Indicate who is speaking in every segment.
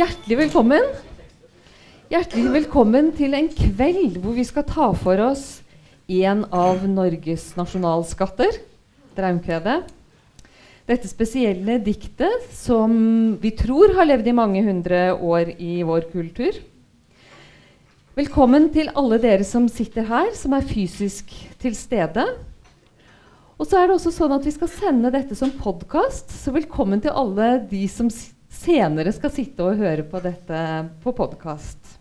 Speaker 1: Hjertelig velkommen. Hjertelig velkommen til en kveld hvor vi skal ta for oss en av Norges nasjonalskatter, Draumkvedet. Dette spesielle diktet som vi tror har levd i mange hundre år i vår kultur. Velkommen til alle dere som sitter her, som er fysisk til stede. Og så er det også sånn at Vi skal sende dette som podkast, så velkommen til alle de som senere skal sitte og høre på dette på podkast.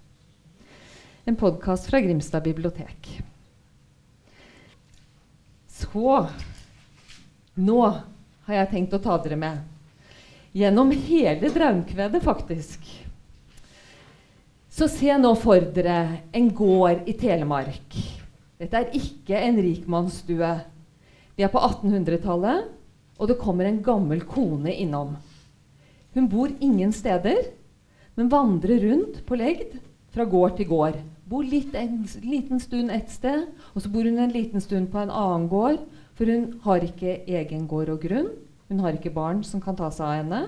Speaker 1: En podkast fra Grimstad bibliotek. Så Nå har jeg tenkt å ta dere med. Gjennom hele Draumkvedet, faktisk. Så se nå for dere en gård i Telemark. Dette er ikke en rikmannsstue. Vi er på 1800-tallet, og det kommer en gammel kone innom. Hun bor ingen steder, men vandrer rundt på legd fra gård til gård. Bor litt en liten stund ett sted, og så bor hun en liten stund på en annen gård. For hun har ikke egen gård og grunn. Hun har ikke barn som kan ta seg av henne.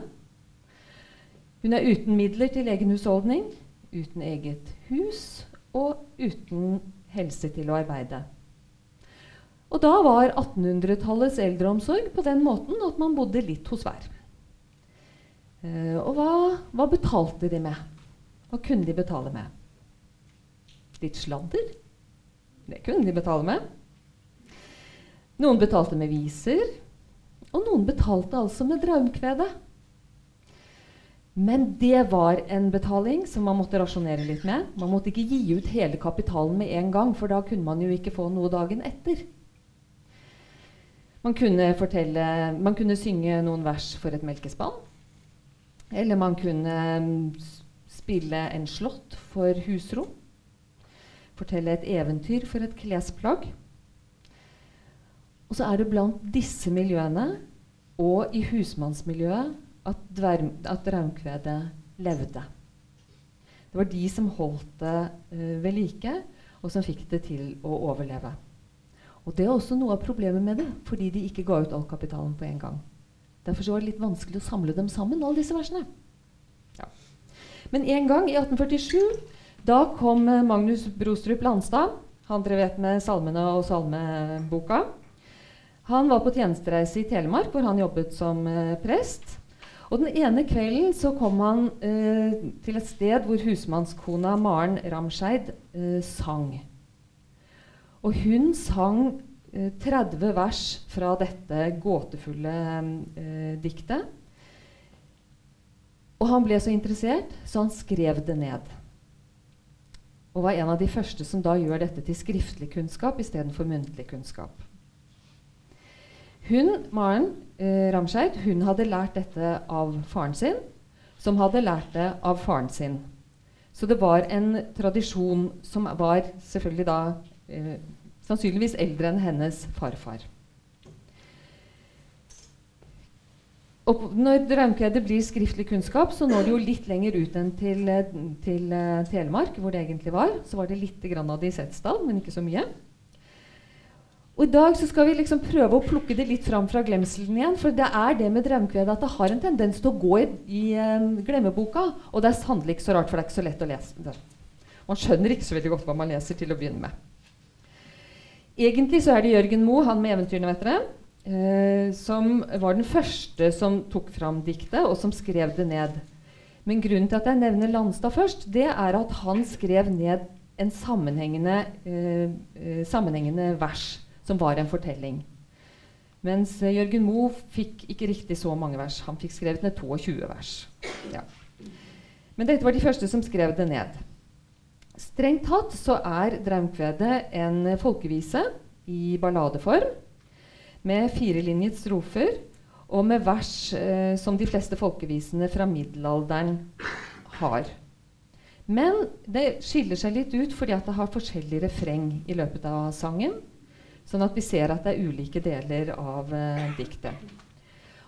Speaker 1: Hun er uten midler til egen husholdning, uten eget hus og uten helse til å arbeide. Og da var 1800-tallets eldreomsorg på den måten at man bodde litt hos hver. Uh, og hva, hva, betalte de med? Hva kunne de betale med? Litt sladder? Det kunne de betale med. Noen betalte med viser, og noen betalte altså med draumkvedet. Men det var en betaling som man måtte rasjonere litt med. Man måtte ikke gi ut hele kapitalen med en gang, for da kunne man jo ikke få noe dagen etter. Man kunne, fortelle, man kunne synge noen vers for et melkespann. Eller man kunne spille en slått for husrom. Fortelle et eventyr for et klesplagg. Og så er det blant disse miljøene og i husmannsmiljøet at, at Raumkvedet levde. Det var de som holdt det uh, ved like, og som fikk det til å overleve. Og Det er også noe av problemet med det, fordi de ikke ga ut all kapitalen på en gang. Derfor var det litt vanskelig å samle dem sammen, alle disse versene. Ja. Men en gang, i 1847, da kom Magnus Brostrup Landstad, han drev med salmene og salmeboka. Han var på tjenestereise i Telemark, hvor han jobbet som eh, prest. Og Den ene kvelden så kom han eh, til et sted hvor husmannskona Maren Ramscheid eh, sang. Og hun sang 30 eh, vers fra dette gåtefulle eh, diktet. Og han ble så interessert, så han skrev det ned. Og var en av de første som da gjør dette til skriftlig kunnskap istedenfor muntlig kunnskap. Hun, Maren eh, Ramscheid, hun hadde lært dette av faren sin, som hadde lært det av faren sin. Så det var en tradisjon som var selvfølgelig da eh, sannsynligvis eldre enn hennes farfar. Og når Draumkvedet blir skriftlig kunnskap, så når det jo litt lenger ut enn til, eh, til uh, Telemark, hvor det egentlig var. Så var det litt av det i Setesdal, men ikke så mye. Og I dag så skal vi liksom prøve å plukke det litt fram fra glemselen igjen. For det er det med draumkvedet at det har en tendens til å gå i, i um, glemmeboka. Og det er sannelig ikke så rart, for det er ikke så lett å lese. Man skjønner ikke så veldig godt hva man leser til å begynne med. Egentlig så er det Jørgen Moe, han med eventyrene, vet dere, eh, som var den første som tok fram diktet, og som skrev det ned. Men grunnen til at jeg nevner Landstad først, det er at han skrev ned en sammenhengende, uh, uh, sammenhengende vers som var en fortelling. Mens uh, Jørgen Moe fikk ikke riktig så mange vers. Han fikk skrevet ned 22 vers. Ja. Men dette var de første som skrev det ned. Strengt tatt så er Draumkvedet en folkevise i balladeform med firelinjet strofer og med vers eh, som de fleste folkevisene fra middelalderen har. Men det skiller seg litt ut fordi det har forskjellig refreng i løpet av sangen. Sånn at vi ser at det er ulike deler av eh, diktet.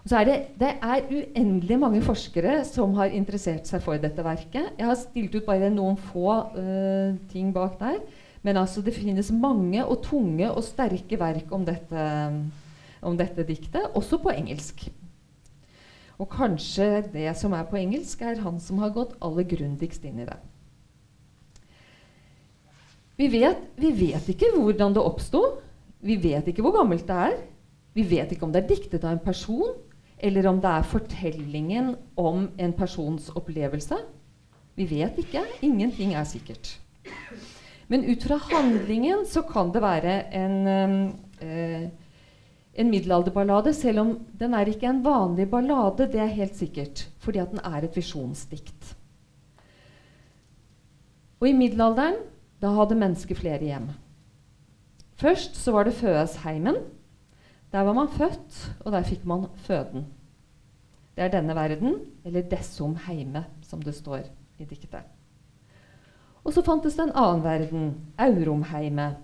Speaker 1: Og så er det, det er uendelig mange forskere som har interessert seg for dette verket. Jeg har stilt ut bare noen få uh, ting bak der. Men altså, det finnes mange og tunge og sterke verk om dette, om dette diktet, også på engelsk. Og kanskje det som er på engelsk, er han som har gått aller grundigst inn i det. Vi vet, vi vet ikke hvordan det oppsto. Vi vet ikke hvor gammelt det er. Vi vet ikke om det er diktet av en person, eller om det er fortellingen om en persons opplevelse. Vi vet ikke. Ingenting er sikkert. Men ut fra handlingen så kan det være en, eh, en middelalderballade, selv om den er ikke en vanlig ballade, det er helt sikkert, fordi at den er et visjonsdikt. Og i middelalderen da hadde mennesket flere hjem. Først så var det fødesheimen. Der var man født, og der fikk man føden. Det er denne verden, eller 'dessum heime', som det står i diktet. Og så fantes det en annen verden, Auromheime.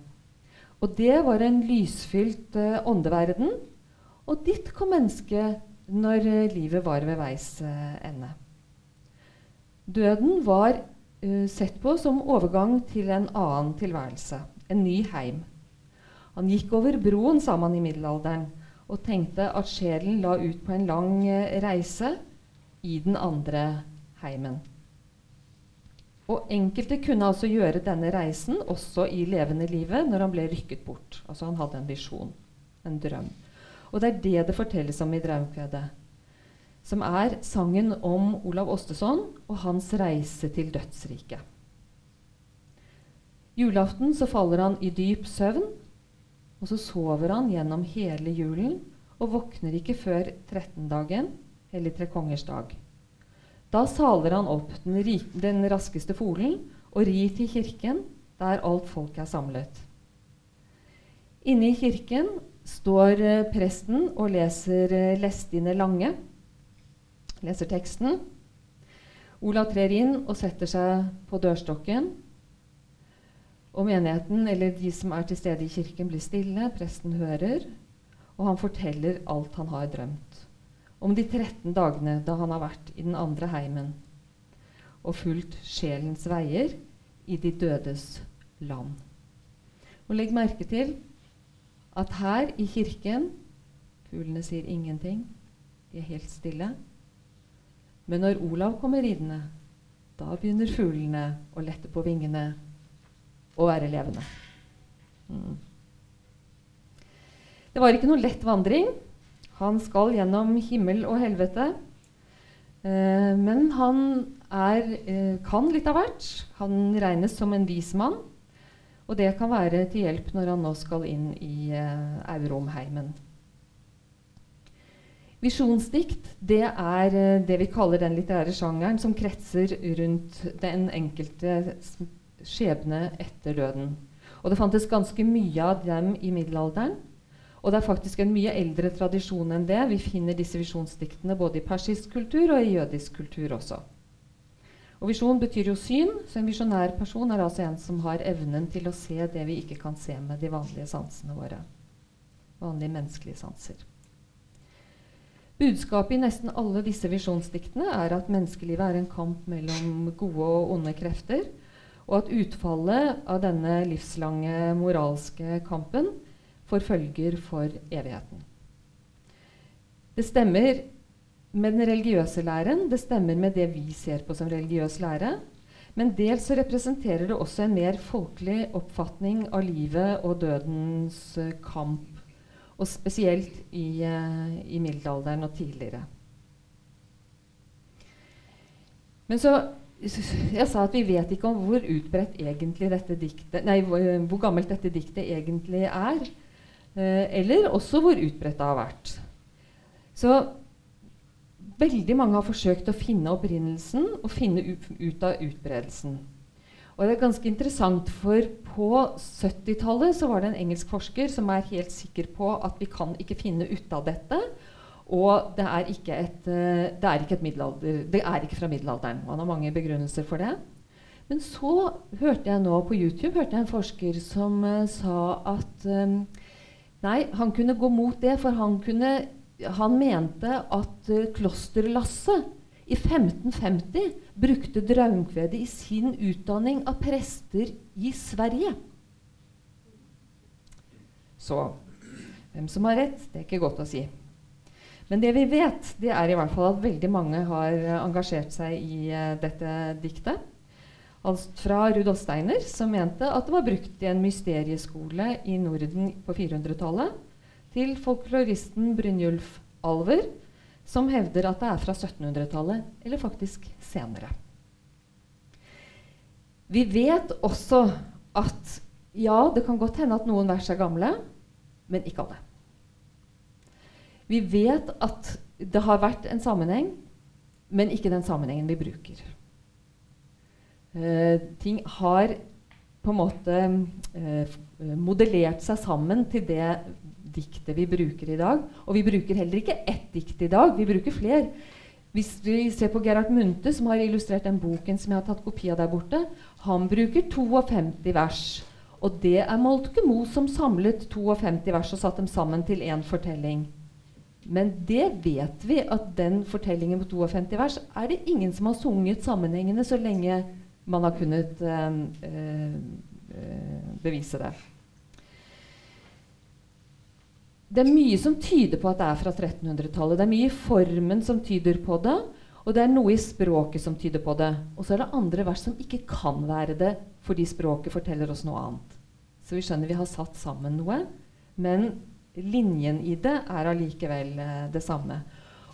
Speaker 1: Og det var en lysfylt uh, åndeverden. Og dit kom mennesket når uh, livet var ved veis uh, ende. Døden var sett på som overgang til en annen tilværelse, en ny heim. Han gikk over broen, sa man i middelalderen, og tenkte at sjelen la ut på en lang uh, reise i den andre heimen. Og enkelte kunne altså gjøre denne reisen også i levende livet når han ble rykket bort. Altså han hadde en visjon, en drøm. Og det er det det fortelles om i Draumkvedet som er sangen om Olav Ostesson og hans reise til dødsriket. Julaften så faller han i dyp søvn, og så sover han gjennom hele julen og våkner ikke før trettendagen, eller Tre kongers dag. Da saler han opp den, den raskeste folen og rir til kirken, der alt folk er samlet. Inne i kirken står eh, presten og leser eh, Lestine Lange leser teksten. Olav trer inn og setter seg på dørstokken. Og menigheten, eller de som er til stede i kirken, blir stille. Presten hører, og han forteller alt han har drømt. Om de 13 dagene da han har vært i den andre heimen og fulgt sjelens veier i de dødes land. Og legg merke til at her i kirken Fuglene sier ingenting. De er helt stille. Men når Olav kommer ridende, da begynner fuglene å lette på vingene og være levende. Mm. Det var ikke noe lett vandring. Han skal gjennom himmel og helvete. Eh, men han er, eh, kan litt av hvert. Han regnes som en vis mann. Og det kan være til hjelp når han nå skal inn i eh, Auromheimen. Visjonsdikt det er eh, det vi kaller den litterære sjangeren som kretser rundt den enkelte skjebne etter døden. Og det fantes ganske mye av dem i middelalderen. Og det er faktisk en mye eldre tradisjon enn det. Vi finner disse visjonsdiktene både i persisk kultur og i jødisk kultur også. Og Visjon betyr jo syn, så en visjonær person er altså en som har evnen til å se det vi ikke kan se med de vanlige sansene våre. Vanlige menneskelige sanser. Budskapet i nesten alle disse visjonsdiktene er at menneskelivet er en kamp mellom gode og onde krefter, og at utfallet av denne livslange moralske kampen får følger for evigheten. Det stemmer med den religiøse læren, det stemmer med det vi ser på som religiøs lære. Men dels så representerer det også en mer folkelig oppfatning av livet og dødens uh, kamp og spesielt i, uh, i middelalderen og tidligere. Men så Jeg sa at vi vet ikke om hvor utbredt egentlig dette diktet Nei, hvor, hvor gammelt dette diktet egentlig er. Eh, eller også hvor utbredt det har vært. Så veldig mange har forsøkt å finne opprinnelsen og finne ut av utbredelsen. Og det er ganske interessant, for på 70-tallet var det en engelsk forsker som er helt sikker på at vi kan ikke finne ut av dette. Og det er ikke, et, eh, det er ikke, det er ikke fra middelalderen. Man har mange begrunnelser for det. Men så hørte jeg nå på YouTube hørte jeg en forsker som uh, sa at um, nei, han kunne gå mot det, for han, kunne, han mente at uh, klosterlasset i 1550 brukte Draumkvedet i sin utdanning av prester i Sverige. Så hvem som har rett, det er ikke godt å si. Men det vi vet, det er i hvert fall at veldig mange har engasjert seg i uh, dette diktet. Altså fra Rudolf Steiner, som mente at det var brukt i en mysterieskole i Norden på 400-tallet, til folkloristen Brynjulf Alver, som hevder at det er fra 1700-tallet, eller faktisk senere. Vi vet også at ja, det kan godt hende at noen vers er gamle, men ikke alle. Vi vet at det har vært en sammenheng, men ikke den sammenhengen vi bruker. Uh, ting har på en måte uh, modellert seg sammen til det diktet vi bruker i dag. Og vi bruker heller ikke ett dikt i dag, vi bruker flere. Hvis vi ser på Gerhard Munthe, som har illustrert den boken som jeg har tatt kopi av der borte, han bruker 52 vers. Og det er Moltke Moe som samlet 52 vers og satte dem sammen til én fortelling. Men det vet vi at den fortellingen på 52 vers er det ingen som har sunget sammenhengende så lenge man har kunnet øh, øh, bevise det. Det er mye som tyder på at det er fra 1300-tallet. Det er mye i formen som tyder på det, og det er noe i språket som tyder på det. Og så er det andre vers som ikke kan være det, fordi språket forteller oss noe annet. Så vi skjønner vi har satt sammen noe, men linjen i det er allikevel eh, det samme.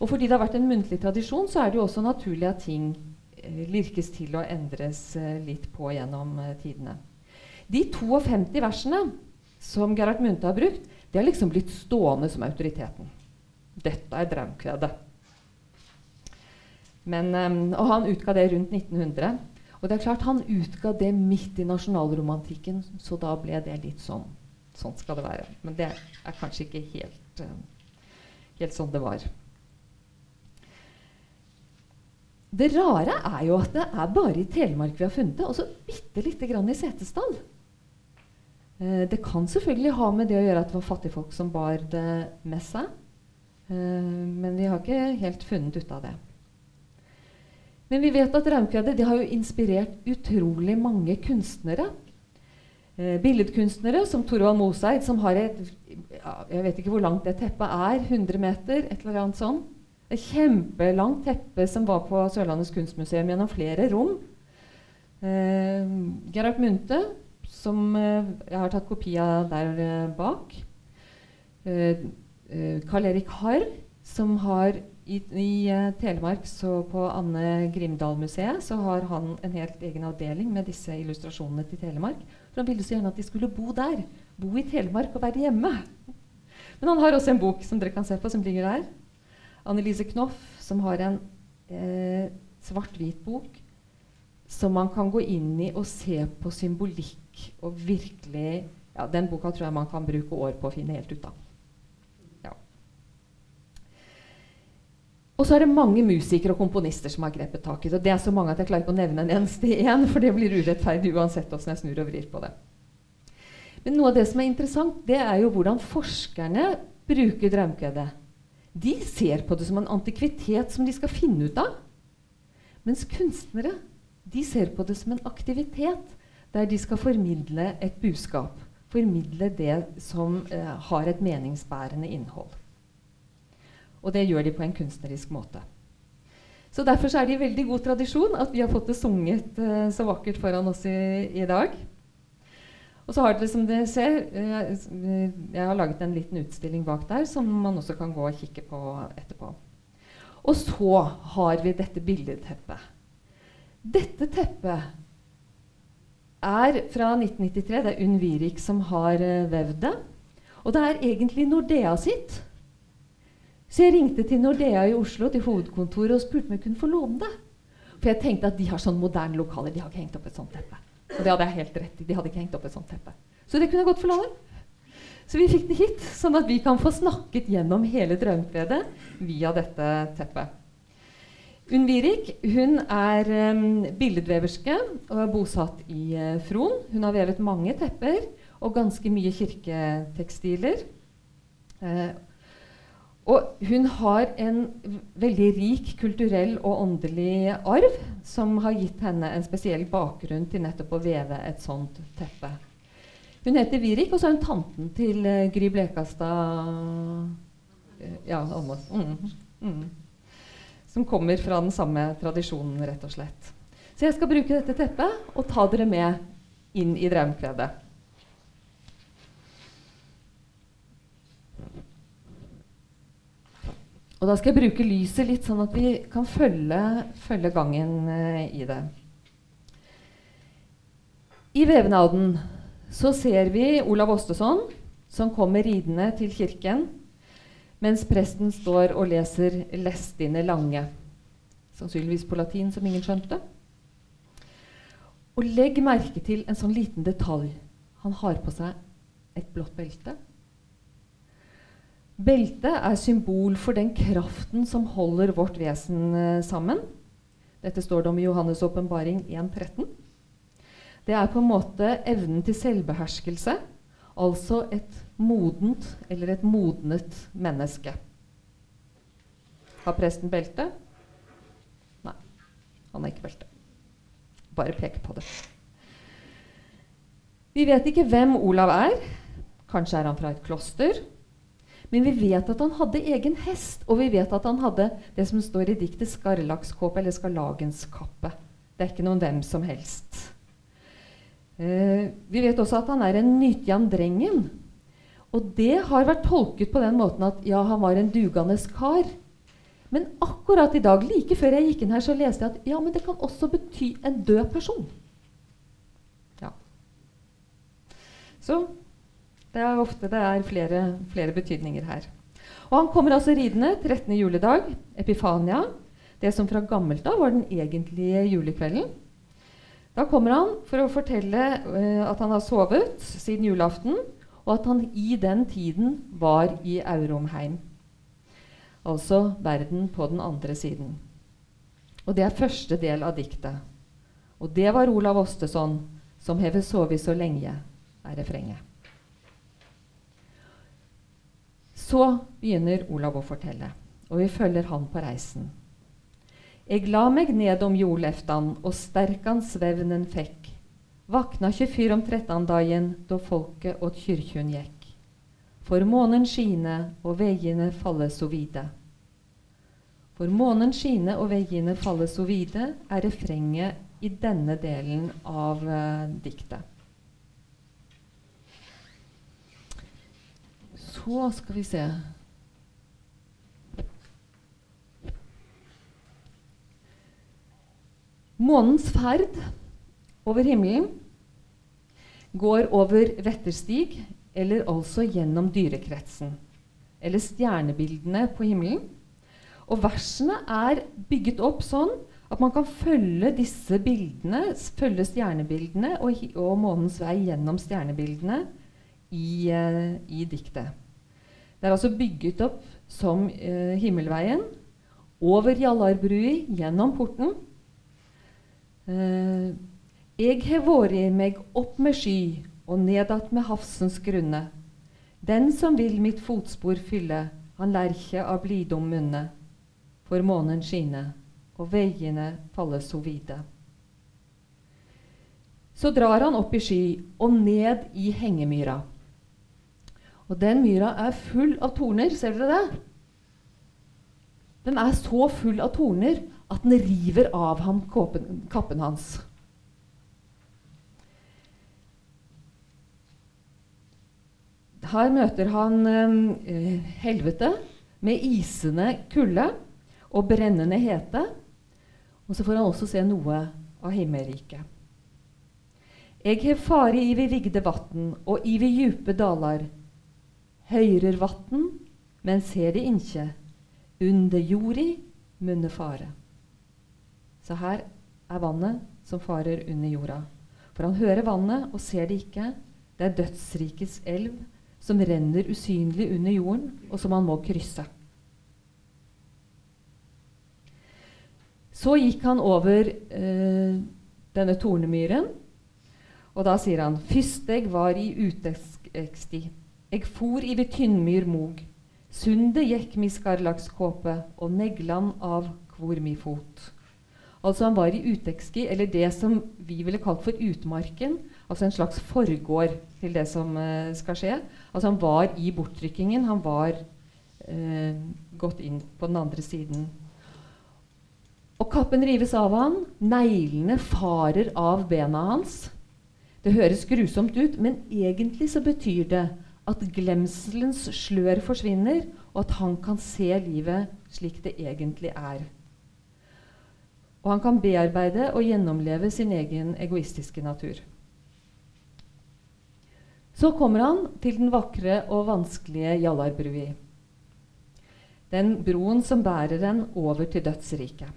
Speaker 1: Og fordi det har vært en muntlig tradisjon, så er det jo også naturlig at ting eh, lirkes til og endres eh, litt på gjennom tidene. De 52 versene som Gerhard Munthe har brukt, det har liksom blitt stående som autoriteten. Dette er Draumkvedet. Um, og han utga det rundt 1900. Og det er klart Han utga det midt i nasjonalromantikken, så da ble det litt sånn Sånn skal det være. Men det er kanskje ikke helt, uh, helt sånn det var. Det rare er jo at det er bare i Telemark vi har funnet det, og så bitte lite grann i Setesdal. Uh, det kan selvfølgelig ha med det å gjøre at det var fattigfolk som bar det med seg. Uh, men vi har ikke helt funnet ut av det. Men vi vet at Raumkvedet har jo inspirert utrolig mange kunstnere. Eh, billedkunstnere som Torvald Moseid, som har et Jeg vet ikke hvor langt det teppet er. 100 meter? Et eller annet sånt. Et kjempelangt teppe som var på Sørlandets kunstmuseum gjennom flere rom. Eh, Gerhard Munthe, som eh, jeg har tatt kopi av der eh, bak. Eh, eh, Karl Erik Harr, som har i, i uh, Telemark, så på Anne Grimdal-museet, så har han en helt egen avdeling med disse illustrasjonene til Telemark. For han ville så gjerne at de skulle bo der. Bo i Telemark og være hjemme. Men han har også en bok som dere kan se på, som ligger der. Annelise Knoff, som har en eh, svart-hvit bok som man kan gå inn i og se på symbolikk og virkelig ja, Den boka tror jeg man kan bruke år på å finne helt ut av. Og så er det mange musikere og komponister som har grepet tak i det. Og det er så mange at jeg klarer ikke å nevne en eneste igjen, for det blir urettferdig uansett hvordan jeg snur og vrir på det. Men noe av det som er interessant, det er jo hvordan forskerne bruker draumkvedet. De ser på det som en antikvitet som de skal finne ut av. Mens kunstnere de ser på det som en aktivitet der de skal formidle et budskap. Formidle det som eh, har et meningsbærende innhold. Og det gjør de på en kunstnerisk måte. Så Derfor så er det i veldig god tradisjon at vi har fått det sunget uh, så vakkert foran oss i, i, dag. Og så har dere, som dere ser, uh, jeg har laget en liten utstilling bak der som man også kan gå og kikke på etterpå. Og så har vi dette billedteppet. Dette teppet er fra 1993. Det er Unn Virik som har uh, vevd det. Og det er egentlig Nordea sitt. Så jeg ringte til Nordea i Oslo, til hovedkontoret, og spurte om jeg kunne få låne det. For jeg tenkte at de har sånn moderne lokaler. De har ikke hengt opp et sånt teppe. Og det hadde jeg helt rett i. De hadde ikke hengt opp et sånt teppe. Så det kunne jeg godt få låne. Så vi fikk det hit, sånn at vi kan få snakket gjennom hele Draumkvedet via dette teppet. Unn Virik hun er um, billedveverske og er bosatt i uh, Fron. Hun har vevet mange tepper og ganske mye kirketekstiler. Uh, og hun har en veldig rik kulturell og åndelig arv som har gitt henne en spesiell bakgrunn til nettopp å veve et sånt teppe. Hun heter Virik, og så er hun tanten til uh, Gry Blekastad uh, Ja, Almås. Mm, mm. Som kommer fra den samme tradisjonen, rett og slett. Så jeg skal bruke dette teppet og ta dere med inn i Draumkvedet. Og da skal jeg bruke lyset litt, sånn at vi kan følge, følge gangen uh, i det. I vevnaden så ser vi Olav Ostesson som kommer ridende til kirken mens presten står og leser Lestine Lange. Sannsynligvis på latin, som ingen skjønte. Og legg merke til en sånn liten detalj. Han har på seg et blått belte. Beltet er symbol for den kraften som holder vårt vesen eh, sammen. Dette står det om i Johannes' åpenbaring 1.13. Det er på en måte evnen til selvbeherskelse, altså et modent eller et modnet menneske. Har presten belte? Nei, han har ikke belte. Bare pek på det. Vi vet ikke hvem Olav er. Kanskje er han fra et kloster. Men vi vet at han hadde egen hest, og vi vet at han hadde det som står i diktet skarlakskåpe eller skarlagenskappe. Det er ikke noen hvem som helst. Eh, vi vet også at han er en Nytjan-drengen. Og det har vært tolket på den måten at ja, han var en dugende kar. Men akkurat i dag, like før jeg gikk inn her, så leste jeg at ja, men det kan også bety en død person. Ja. Så det er ofte det er flere, flere betydninger her. Og han kommer altså ridende 13. juledag, Epifania. Det som fra gammelt av var den egentlige julekvelden. Da kommer han for å fortelle uh, at han har sovet siden julaften, og at han i den tiden var i Auromheim. Altså verden på den andre siden. Og det er første del av diktet. Og det var Olav Ostesson som hever sovet så lenge, er refrenget. Så begynner Olav å fortelle, og vi følger han på reisen. Eg la meg ned om jordleftan, og sterkan svevnen fekk. Vakna 24 om trettandagen, da folket åt kyrkjun gikk. For månen skine, og veiene falle så vide. For månen skine og veiene falle så vide, er refrenget i denne delen av uh, diktet. Så skal vi se Månens ferd over himmelen går over Vetterstig, eller altså gjennom dyrekretsen. Eller stjernebildene på himmelen. Og versene er bygget opp sånn at man kan følge disse bildene, følge stjernebildene og, og månens vei gjennom stjernebildene i, uh, i diktet. Det er altså bygget opp som eh, Himmelveien, over Jallarbrui, gjennom porten. Eh, Eg har vært meg opp med sky og nedat med havsens grunne. Den som vil mitt fotspor fylle, han lærkje av blidom munne. For månen skine, og veiene faller så vide. Så drar han opp i sky og ned i hengemyra. Og den myra er full av torner. Ser dere det? Den er så full av torner at den river av ham kappen, kappen hans. Her møter han eh, helvete med isende kulde og brennende hete. Og så får han også se noe av himmelriket. Eg har fare ivi vigde vatn og ivi djupe dalar høyrer vatn, men ser det inkje. Under jordi munne fare. Så her er vannet som farer under jorda. For han hører vannet og ser det ikke. Det er dødsrikets elv som renner usynlig under jorden, og som han må krysse. Så gikk han over eh, denne tornemyren, og da sier han Fyrsteg var i uteksti Eg for i ved tynnmyr mog. Sundet gikk mi skarlakskåpe, og neglan av kvor mi fot. Altså Han var i utekski, eller det som vi ville kalt for utmarken. Altså en slags forgård til det som uh, skal skje. Altså Han var i bortrykkingen. Han var uh, gått inn på den andre siden. Og kappen rives av han, neglene farer av bena hans. Det høres grusomt ut, men egentlig så betyr det at glemselens slør forsvinner, og at han kan se livet slik det egentlig er. Og han kan bearbeide og gjennomleve sin egen egoistiske natur. Så kommer han til den vakre og vanskelige Jallarbrui. Den broen som bærer en over til dødsriket.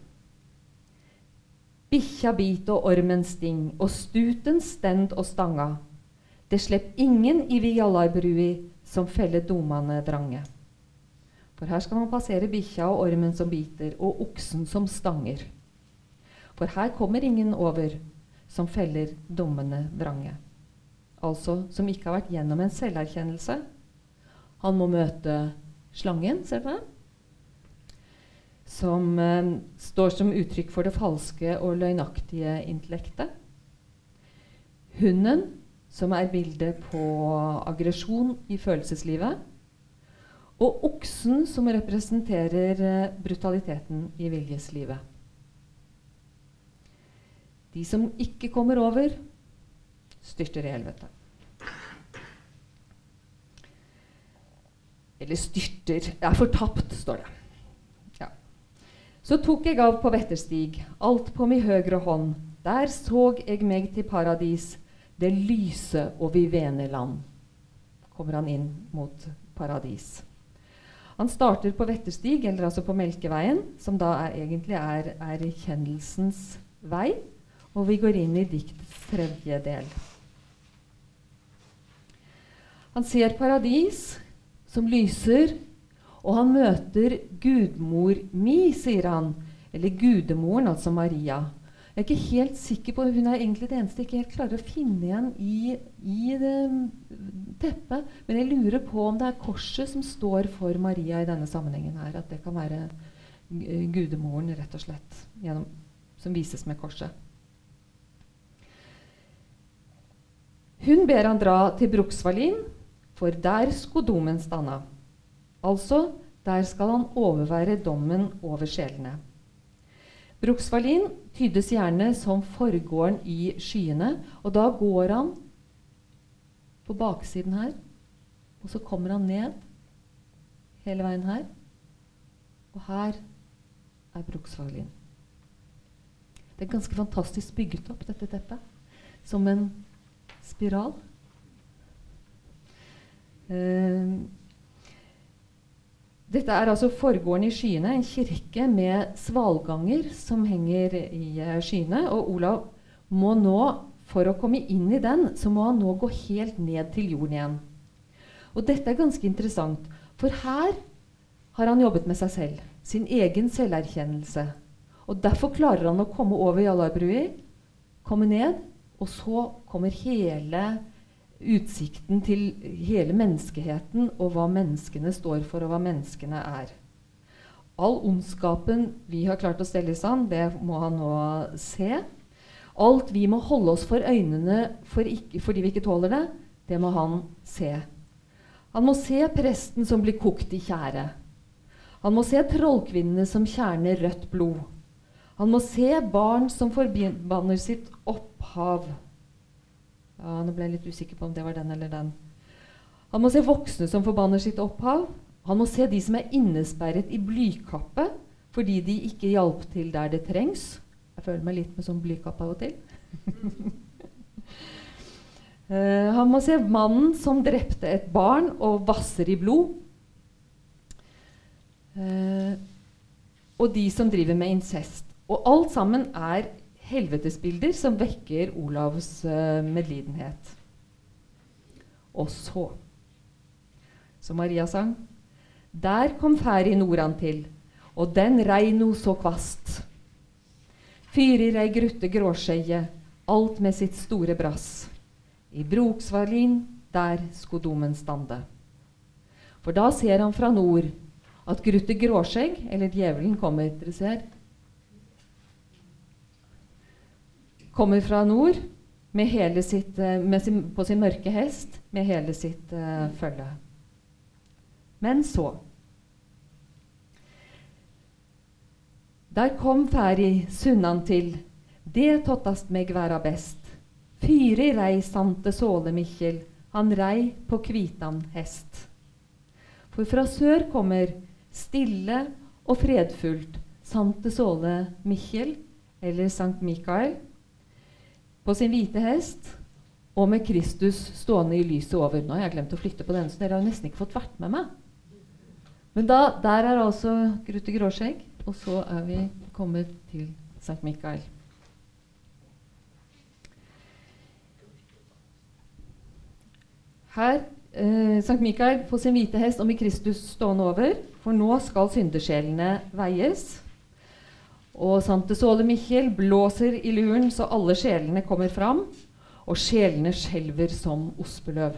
Speaker 1: Bikkja bit og ormen sting, og stuten stend og stanga. Det slepp ingen i Viallarbrui som feller domane drange. For her skal man passere bikkja og ormen som biter, og oksen som stanger. For her kommer ingen over som feller dommene drange. altså som ikke har vært gjennom en selverkjennelse. Han må møte slangen, ser du det? Som eh, står som uttrykk for det falske og løgnaktige intellektet. Hunden, som er bildet på aggresjon i følelseslivet. Og oksen, som representerer eh, brutaliteten i viljeslivet. De som ikke kommer over, styrter i helvete. Eller styrter Er fortapt, står det. Ja. Så tok jeg av på vetterstig, alt på mi høgre hånd. Der såg jeg meg til paradis, det lyse og vivene land. Kommer han inn mot paradis. Han starter på Vetterstig, eller altså på Melkeveien, som da er, egentlig er, er kjennelsens vei. Og vi går inn i diktets tredje del. Han ser paradis som lyser, og han møter gudmor mi, sier han. Eller gudemoren, altså Maria. Jeg er ikke helt sikker på, Hun er egentlig det eneste jeg ikke helt klarer å finne igjen i, i det teppet. Men jeg lurer på om det er korset som står for Maria i denne sammenhengen. her, At det kan være gudemoren, rett og slett, gjennom, som vises med korset. Hun ber han dra til Bruksvallin, for der skulle domen stanna. Altså, der skal han overvære dommen over sjelene. Bruksvallin tydes gjerne som forgården i skyene, og da går han på baksiden her, og så kommer han ned hele veien her. Og her er Bruksvaglin. Det er ganske fantastisk bygget opp, dette teppet, som en spiral. Uh, dette er altså forgården i skyene, en kirke med svalganger som henger i uh, skyene. Og Olav må nå, for å komme inn i den, så må han nå gå helt ned til jorden igjen. Og dette er ganske interessant, for her har han jobbet med seg selv. Sin egen selverkjennelse. Og derfor klarer han å komme over Jallarbrui, komme ned, og så kommer hele utsikten til hele menneskeheten og hva menneskene står for, og hva menneskene er. All ondskapen vi har klart å stelle i stand, det må han nå se. Alt vi må holde oss for øynene for ikke, fordi vi ikke tåler det, det må han se. Han må se presten som blir kokt i tjære. Han må se trollkvinnene som kjerner rødt blod. Han må se barn som forbanner sitt opphav. Ja, nå ble jeg litt usikker på om det var den eller den. Han må se voksne som forbanner sitt opphav. Han må se de som er innesperret i blykappe fordi de ikke hjalp til der det trengs. Jeg føler meg litt med sånn blykappe av og til. uh, han må se mannen som drepte et barn og vasser i blod. Uh, og de som driver med incest. Og alt sammen er helvetesbilder som vekker Olavs uh, medlidenhet. Og så, som Maria sang Der kom færi nordan til, og den rei no så kvast. Fyrir ei grutte gråskeie, alt med sitt store brass. I Broksvalin, der sko domen stande. For da ser han fra nord at Grutte Gråskjegg, eller djevelen, kommer. Dere ser, kommer fra nord sitt, eh, sin, på sin mørke hest med hele sitt uh, følge. Men så Der kom Færi sunnan til, det tottast meg væra best. Fyri rei sante såle Mikkjel, han rei på kvitan hest. For fra sør kommer, stille og fredfullt, sante såle Mikkjel, eller Sankt Mikael, på sin hvite hest og med Kristus stående i lyset over. Nå har jeg glemt å flytte på denne, så dere har nesten ikke fått vært med meg. Men da, der er altså Grutte Gråskjegg, og så er vi kommet til Sankt Mikael. Her eh, Sankt Mikael på sin hvite hest og med Kristus stående over, for nå skal syndesjelene veies. Og Sante Såle Mikkjel blåser i luren så alle sjelene kommer fram, og sjelene skjelver som ospeløv.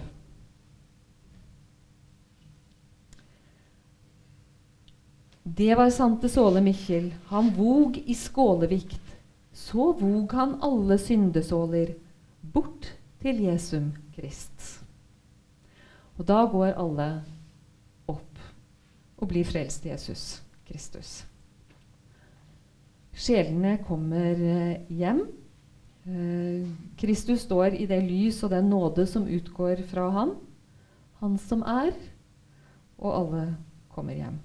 Speaker 1: Det var Sante Såle Mikkjel. Han vog i skålevikt. Så vog han alle syndesåler bort til Jesum Krist. Og da går alle opp og blir frelst til Jesus Kristus. Sjelene kommer eh, hjem. Eh, Kristus står i det lys og den nåde som utgår fra han, han som er, og alle kommer hjem.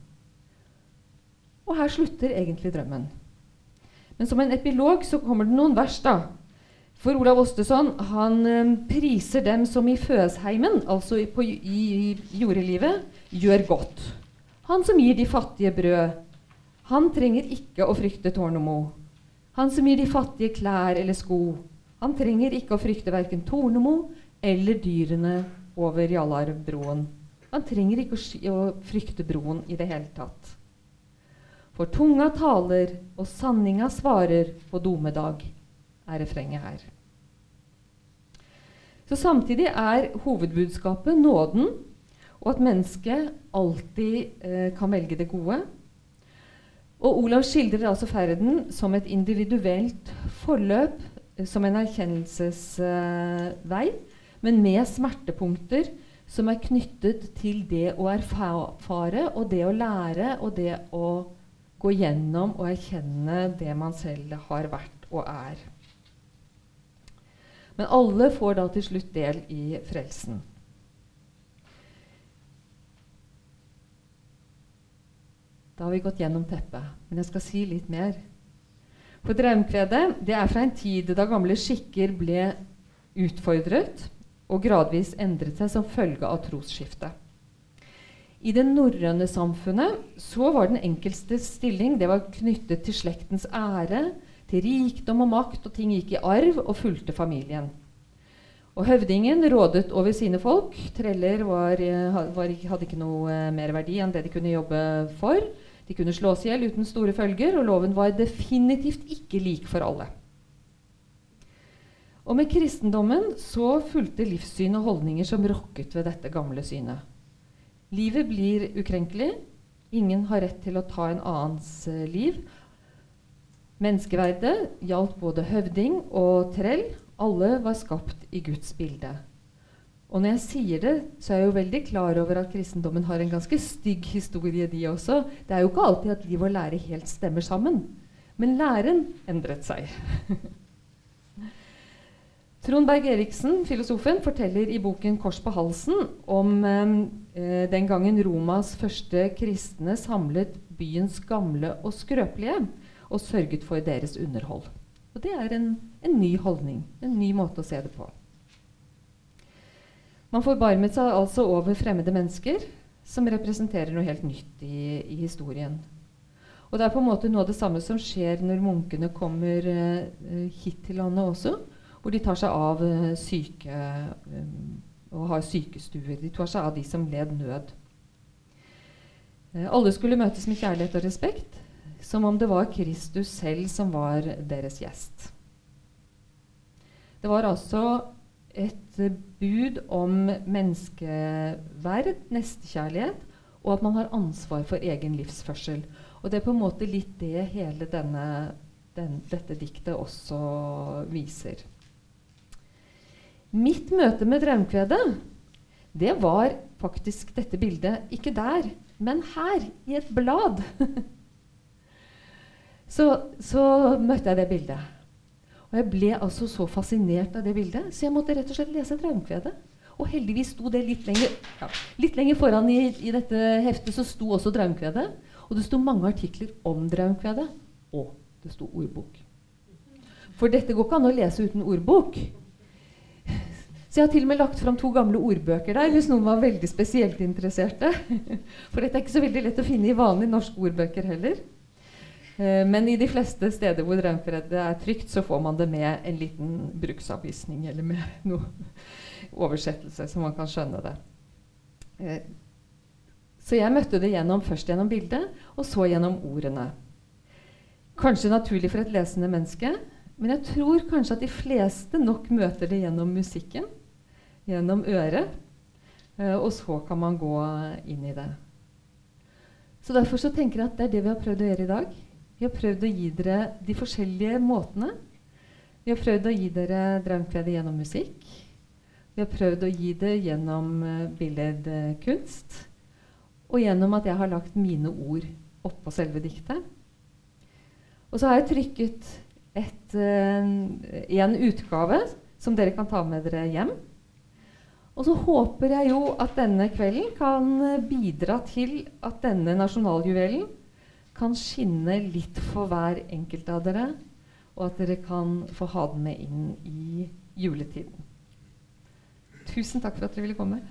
Speaker 1: Og her slutter egentlig drømmen. Men som en epilog så kommer det noen vers. da. For Olav Ostesson han eh, priser dem som i føsheimen, altså i, på, i, i jordelivet, gjør godt. Han som gir de fattige brød. Han trenger ikke å frykte Tornemo. Han som gir de fattige klær eller sko. Han trenger ikke å frykte verken Tornemo eller dyrene over Jalarbroen. Han trenger ikke å frykte broen i det hele tatt. For tunga taler, og sanninga svarer på domedag, er refrenget her. Så samtidig er hovedbudskapet nåden, og at mennesket alltid eh, kan velge det gode. Og Olav skildrer altså ferden som et individuelt forløp, eh, som en erkjennelsesvei, uh, men med smertepunkter som er knyttet til det å erfare og det å lære og det å gå gjennom og erkjenne det man selv har vært og er. Men alle får da til slutt del i frelsen. Da har vi gått gjennom teppet, men jeg skal si litt mer. For Draumkvedet det er fra en tid da gamle skikker ble utfordret og gradvis endret seg som følge av trosskiftet. I det norrøne samfunnet så var den enkeltes stilling det var knyttet til slektens ære, til rikdom og makt, og ting gikk i arv og fulgte familien. Og høvdingen rådet over sine folk. Treller var, eh, var, hadde ikke noe eh, mer verdi enn det de kunne jobbe for. De kunne slås i hjel uten store følger, og loven var definitivt ikke lik for alle. Og med kristendommen så fulgte livssyn og holdninger som rokket ved dette gamle synet. Livet blir ukrenkelig. Ingen har rett til å ta en annens uh, liv. Menneskeverdet gjaldt både høvding og trell. Alle var skapt i Guds bilde. Og når jeg sier det, så er jeg jo veldig klar over at kristendommen har en ganske stygg historie, de også. Det er jo ikke alltid at liv og lære helt stemmer sammen. Men læren endret seg. Trond Berg-Eriksen, filosofen, forteller i boken 'Kors på halsen' om eh, den gangen Romas første kristne samlet byens gamle og skrøpelige og sørget for deres underhold. Og det er en, en ny holdning, en ny måte å se det på. Man forbarmet seg altså over fremmede mennesker som representerer noe helt nytt i, i historien. Og det er på en måte noe av det samme som skjer når munkene kommer uh, hit til landet også hvor de tar seg av uh, syke um, og har sykestuer. De tar seg av de som led nød. Uh, alle skulle møtes med kjærlighet og respekt, som om det var Kristus selv som var deres gjest. Det var altså et bud om menneskeverd, nestekjærlighet, og at man har ansvar for egen livsførsel. Og det er på en måte litt det hele denne, den, dette diktet også viser. Mitt møte med Draumkvedet, det var faktisk dette bildet ikke der, men her, i et blad. så, så møtte jeg det bildet. Og jeg ble altså så fascinert av det bildet, så jeg måtte rett og slett lese Draumkvedet. Og heldigvis sto det litt lenger, ja, litt lenger foran i, i, dette heftet, så sto også Draumkvedet. Og det sto mange artikler om Draumkvedet. Og det sto ordbok. For dette går ikke an å lese uten ordbok. Så jeg har til og med lagt fram to gamle ordbøker der hvis noen var veldig spesielt interesserte. For dette er ikke så veldig lett å finne i vanlige norske ordbøker heller. Eh, men i de fleste steder hvor Raumkvedet er trygt, så får man det med en liten bruksanvisning eller med noe oversettelse, så man kan skjønne det. Eh, så jeg møtte det gjennom, først gjennom bildet, og så gjennom ordene. Kanskje naturlig for et lesende menneske, men jeg tror kanskje at de fleste nok møter det gjennom musikken, gjennom øret, eh, og så kan man gå inn i det. Så Derfor så tenker jeg at det er det vi har prøvd å gjøre i dag. Vi har prøvd å gi dere de forskjellige måtene. Vi har prøvd å gi dere Draumkvedet gjennom musikk. Vi har prøvd å gi det gjennom uh, billedkunst. Og gjennom at jeg har lagt mine ord oppå selve diktet. Og så har jeg trykket et, uh, en utgave som dere kan ta med dere hjem. Og så håper jeg jo at denne kvelden kan bidra til at denne nasjonaljuvelen kan skinne litt for hver enkelt av dere, og at dere kan få ha den med inn i juletiden. Tusen takk for at dere ville komme.